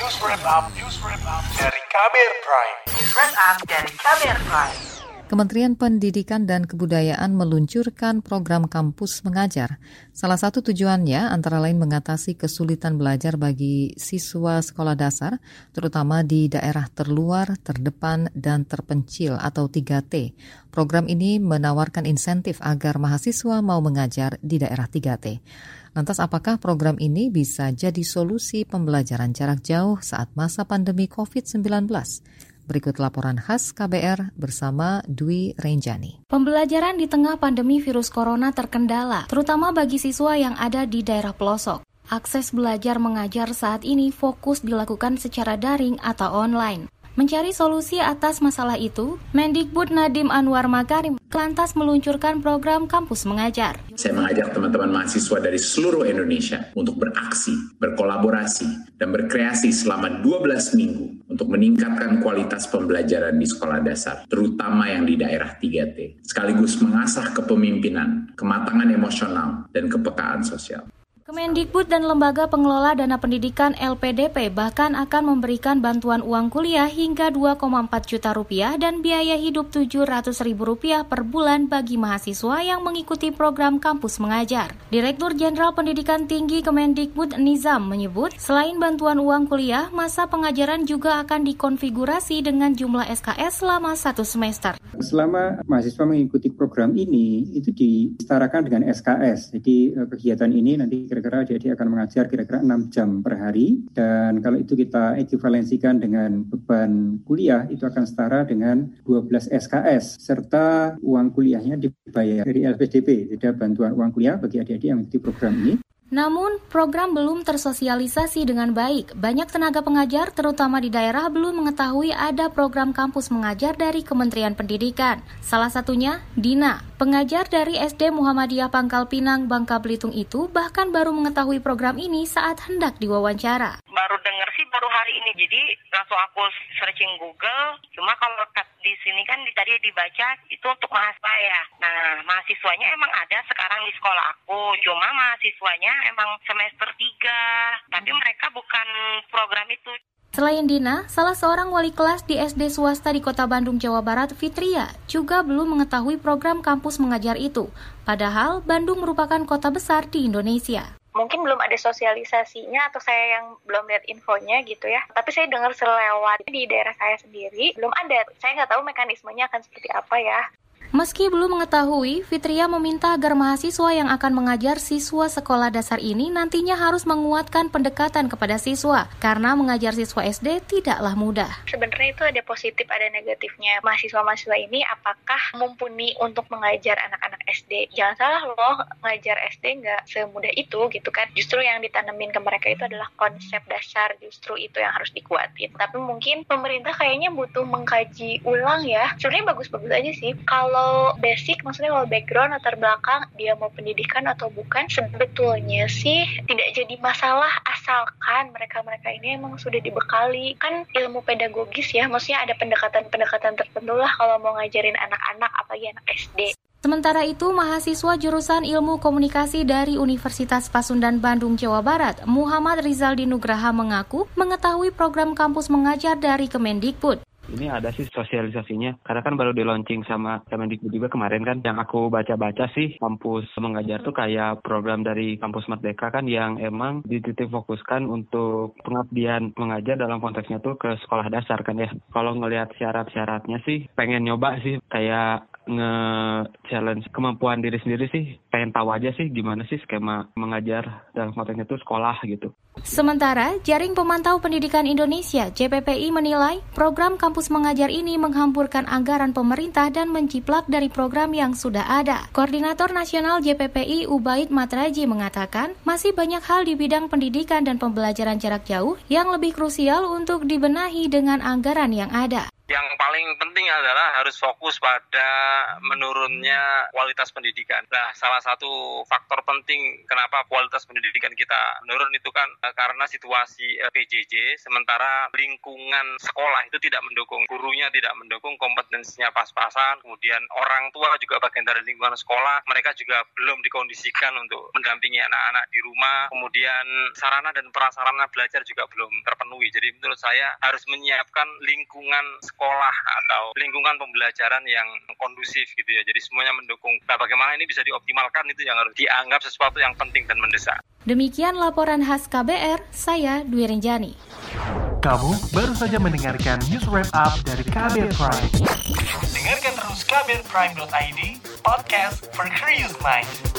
News Wrap Up, News Wrap Up dari Kamer Prime. News Wrap Up dari Kamer Prime. Kementerian Pendidikan dan Kebudayaan meluncurkan program kampus mengajar. Salah satu tujuannya antara lain mengatasi kesulitan belajar bagi siswa sekolah dasar, terutama di daerah terluar, terdepan, dan terpencil atau 3T. Program ini menawarkan insentif agar mahasiswa mau mengajar di daerah 3T. Lantas apakah program ini bisa jadi solusi pembelajaran jarak jauh saat masa pandemi COVID-19? Berikut laporan khas KBR bersama Dwi Renjani. Pembelajaran di tengah pandemi virus corona terkendala, terutama bagi siswa yang ada di daerah pelosok. Akses belajar mengajar saat ini fokus dilakukan secara daring atau online. Mencari solusi atas masalah itu, Mendikbud Nadim Anwar Makarim lantas meluncurkan program kampus mengajar. Saya mengajak teman-teman mahasiswa dari seluruh Indonesia untuk beraksi, berkolaborasi, dan berkreasi selama 12 minggu untuk meningkatkan kualitas pembelajaran di sekolah dasar, terutama yang di daerah 3T, sekaligus mengasah kepemimpinan, kematangan emosional, dan kepekaan sosial. Kemendikbud dan Lembaga Pengelola Dana Pendidikan LPDP bahkan akan memberikan bantuan uang kuliah hingga 2,4 juta rupiah dan biaya hidup 700 ribu rupiah per bulan bagi mahasiswa yang mengikuti program kampus mengajar. Direktur Jenderal Pendidikan Tinggi Kemendikbud Nizam menyebut, selain bantuan uang kuliah, masa pengajaran juga akan dikonfigurasi dengan jumlah SKS selama satu semester. Selama mahasiswa mengikuti program ini, itu disetarakan dengan SKS. Jadi eh, kegiatan ini nanti kira-kira dia akan mengajar kira-kira 6 jam per hari. Dan kalau itu kita ekivalensikan dengan beban kuliah itu akan setara dengan 12 SKS serta uang kuliahnya dibayar dari LPDP tidak bantuan uang kuliah bagi adik-adik yang mengikuti program ini namun, program belum tersosialisasi dengan baik. Banyak tenaga pengajar, terutama di daerah, belum mengetahui ada program kampus mengajar dari Kementerian Pendidikan. Salah satunya, Dina, pengajar dari SD Muhammadiyah Pangkal Pinang, Bangka Belitung itu bahkan baru mengetahui program ini saat hendak diwawancara. Baru dengar sih baru hari ini, jadi langsung aku searching Google. Cuma kalau di sini kan tadi dibaca itu untuk mahasiswa ya. Nah, mahasiswanya emang ada sekarang di sekolah aku, cuma mahasiswanya emang semester 3, tapi mereka bukan program itu. Selain Dina, salah seorang wali kelas di SD swasta di Kota Bandung, Jawa Barat, Fitria, juga belum mengetahui program kampus mengajar itu. Padahal Bandung merupakan kota besar di Indonesia mungkin belum ada sosialisasinya atau saya yang belum lihat infonya gitu ya. Tapi saya dengar selewat di daerah saya sendiri belum ada. Saya nggak tahu mekanismenya akan seperti apa ya. Meski belum mengetahui, Fitria meminta agar mahasiswa yang akan mengajar siswa sekolah dasar ini nantinya harus menguatkan pendekatan kepada siswa, karena mengajar siswa SD tidaklah mudah. Sebenarnya itu ada positif, ada negatifnya. Mahasiswa-mahasiswa ini apakah mumpuni untuk mengajar anak-anak SD? Jangan salah loh, mengajar SD nggak semudah itu gitu kan. Justru yang ditanemin ke mereka itu adalah konsep dasar, justru itu yang harus dikuatin. Tapi mungkin pemerintah kayaknya butuh mengkaji ulang ya. Sebenarnya bagus-bagus aja sih. Kalau kalau basic maksudnya kalau background latar belakang dia mau pendidikan atau bukan sebetulnya sih tidak jadi masalah asalkan mereka-mereka ini emang sudah dibekali. Kan ilmu pedagogis ya maksudnya ada pendekatan-pendekatan tertentu lah kalau mau ngajarin anak-anak apalagi anak SD Sementara itu, mahasiswa jurusan Ilmu Komunikasi dari Universitas Pasundan Bandung, Jawa Barat, Muhammad Rizaldi Nugraha mengaku mengetahui program kampus mengajar dari Kemendikbud ini ada sih sosialisasinya. Karena kan baru di launching sama Kemendikbud juga kemarin kan. Yang aku baca-baca sih kampus mengajar tuh kayak program dari kampus Merdeka kan yang emang dititik fokuskan untuk pengabdian mengajar dalam konteksnya tuh ke sekolah dasar kan ya. Kalau ngelihat syarat-syaratnya sih pengen nyoba sih. Kayak nge-challenge kemampuan diri sendiri sih pengen tahu aja sih gimana sih skema mengajar dalam konteksnya itu sekolah gitu. Sementara, Jaring Pemantau Pendidikan Indonesia JPPI menilai program kampus mengajar ini menghampurkan anggaran pemerintah dan menciplak dari program yang sudah ada. Koordinator Nasional JPPI Ubaid Matraji mengatakan masih banyak hal di bidang pendidikan dan pembelajaran jarak jauh yang lebih krusial untuk dibenahi dengan anggaran yang ada. Yang paling penting adalah harus fokus pada menurunnya kualitas pendidikan. Nah, salah satu faktor penting kenapa kualitas pendidikan kita menurun itu kan eh, karena situasi eh, PJJ, sementara lingkungan sekolah itu tidak mendukung, gurunya tidak mendukung, kompetensinya pas-pasan, kemudian orang tua juga bagian dari lingkungan sekolah, mereka juga belum dikondisikan untuk mendampingi anak-anak di rumah, kemudian sarana dan prasarana belajar juga belum terpenuhi. Jadi menurut saya harus menyiapkan lingkungan sekolah atau lingkungan pembelajaran yang kondusif gitu ya. Jadi semuanya mendukung. Nah, bagaimana ini bisa dioptimalkan itu yang harus dianggap sesuatu yang penting dan mendesak. Demikian laporan khas KBR, saya Dwi Renjani. Kamu baru saja mendengarkan news wrap up dari KBR Prime. Dengarkan terus kbrprime.id, podcast for curious mind.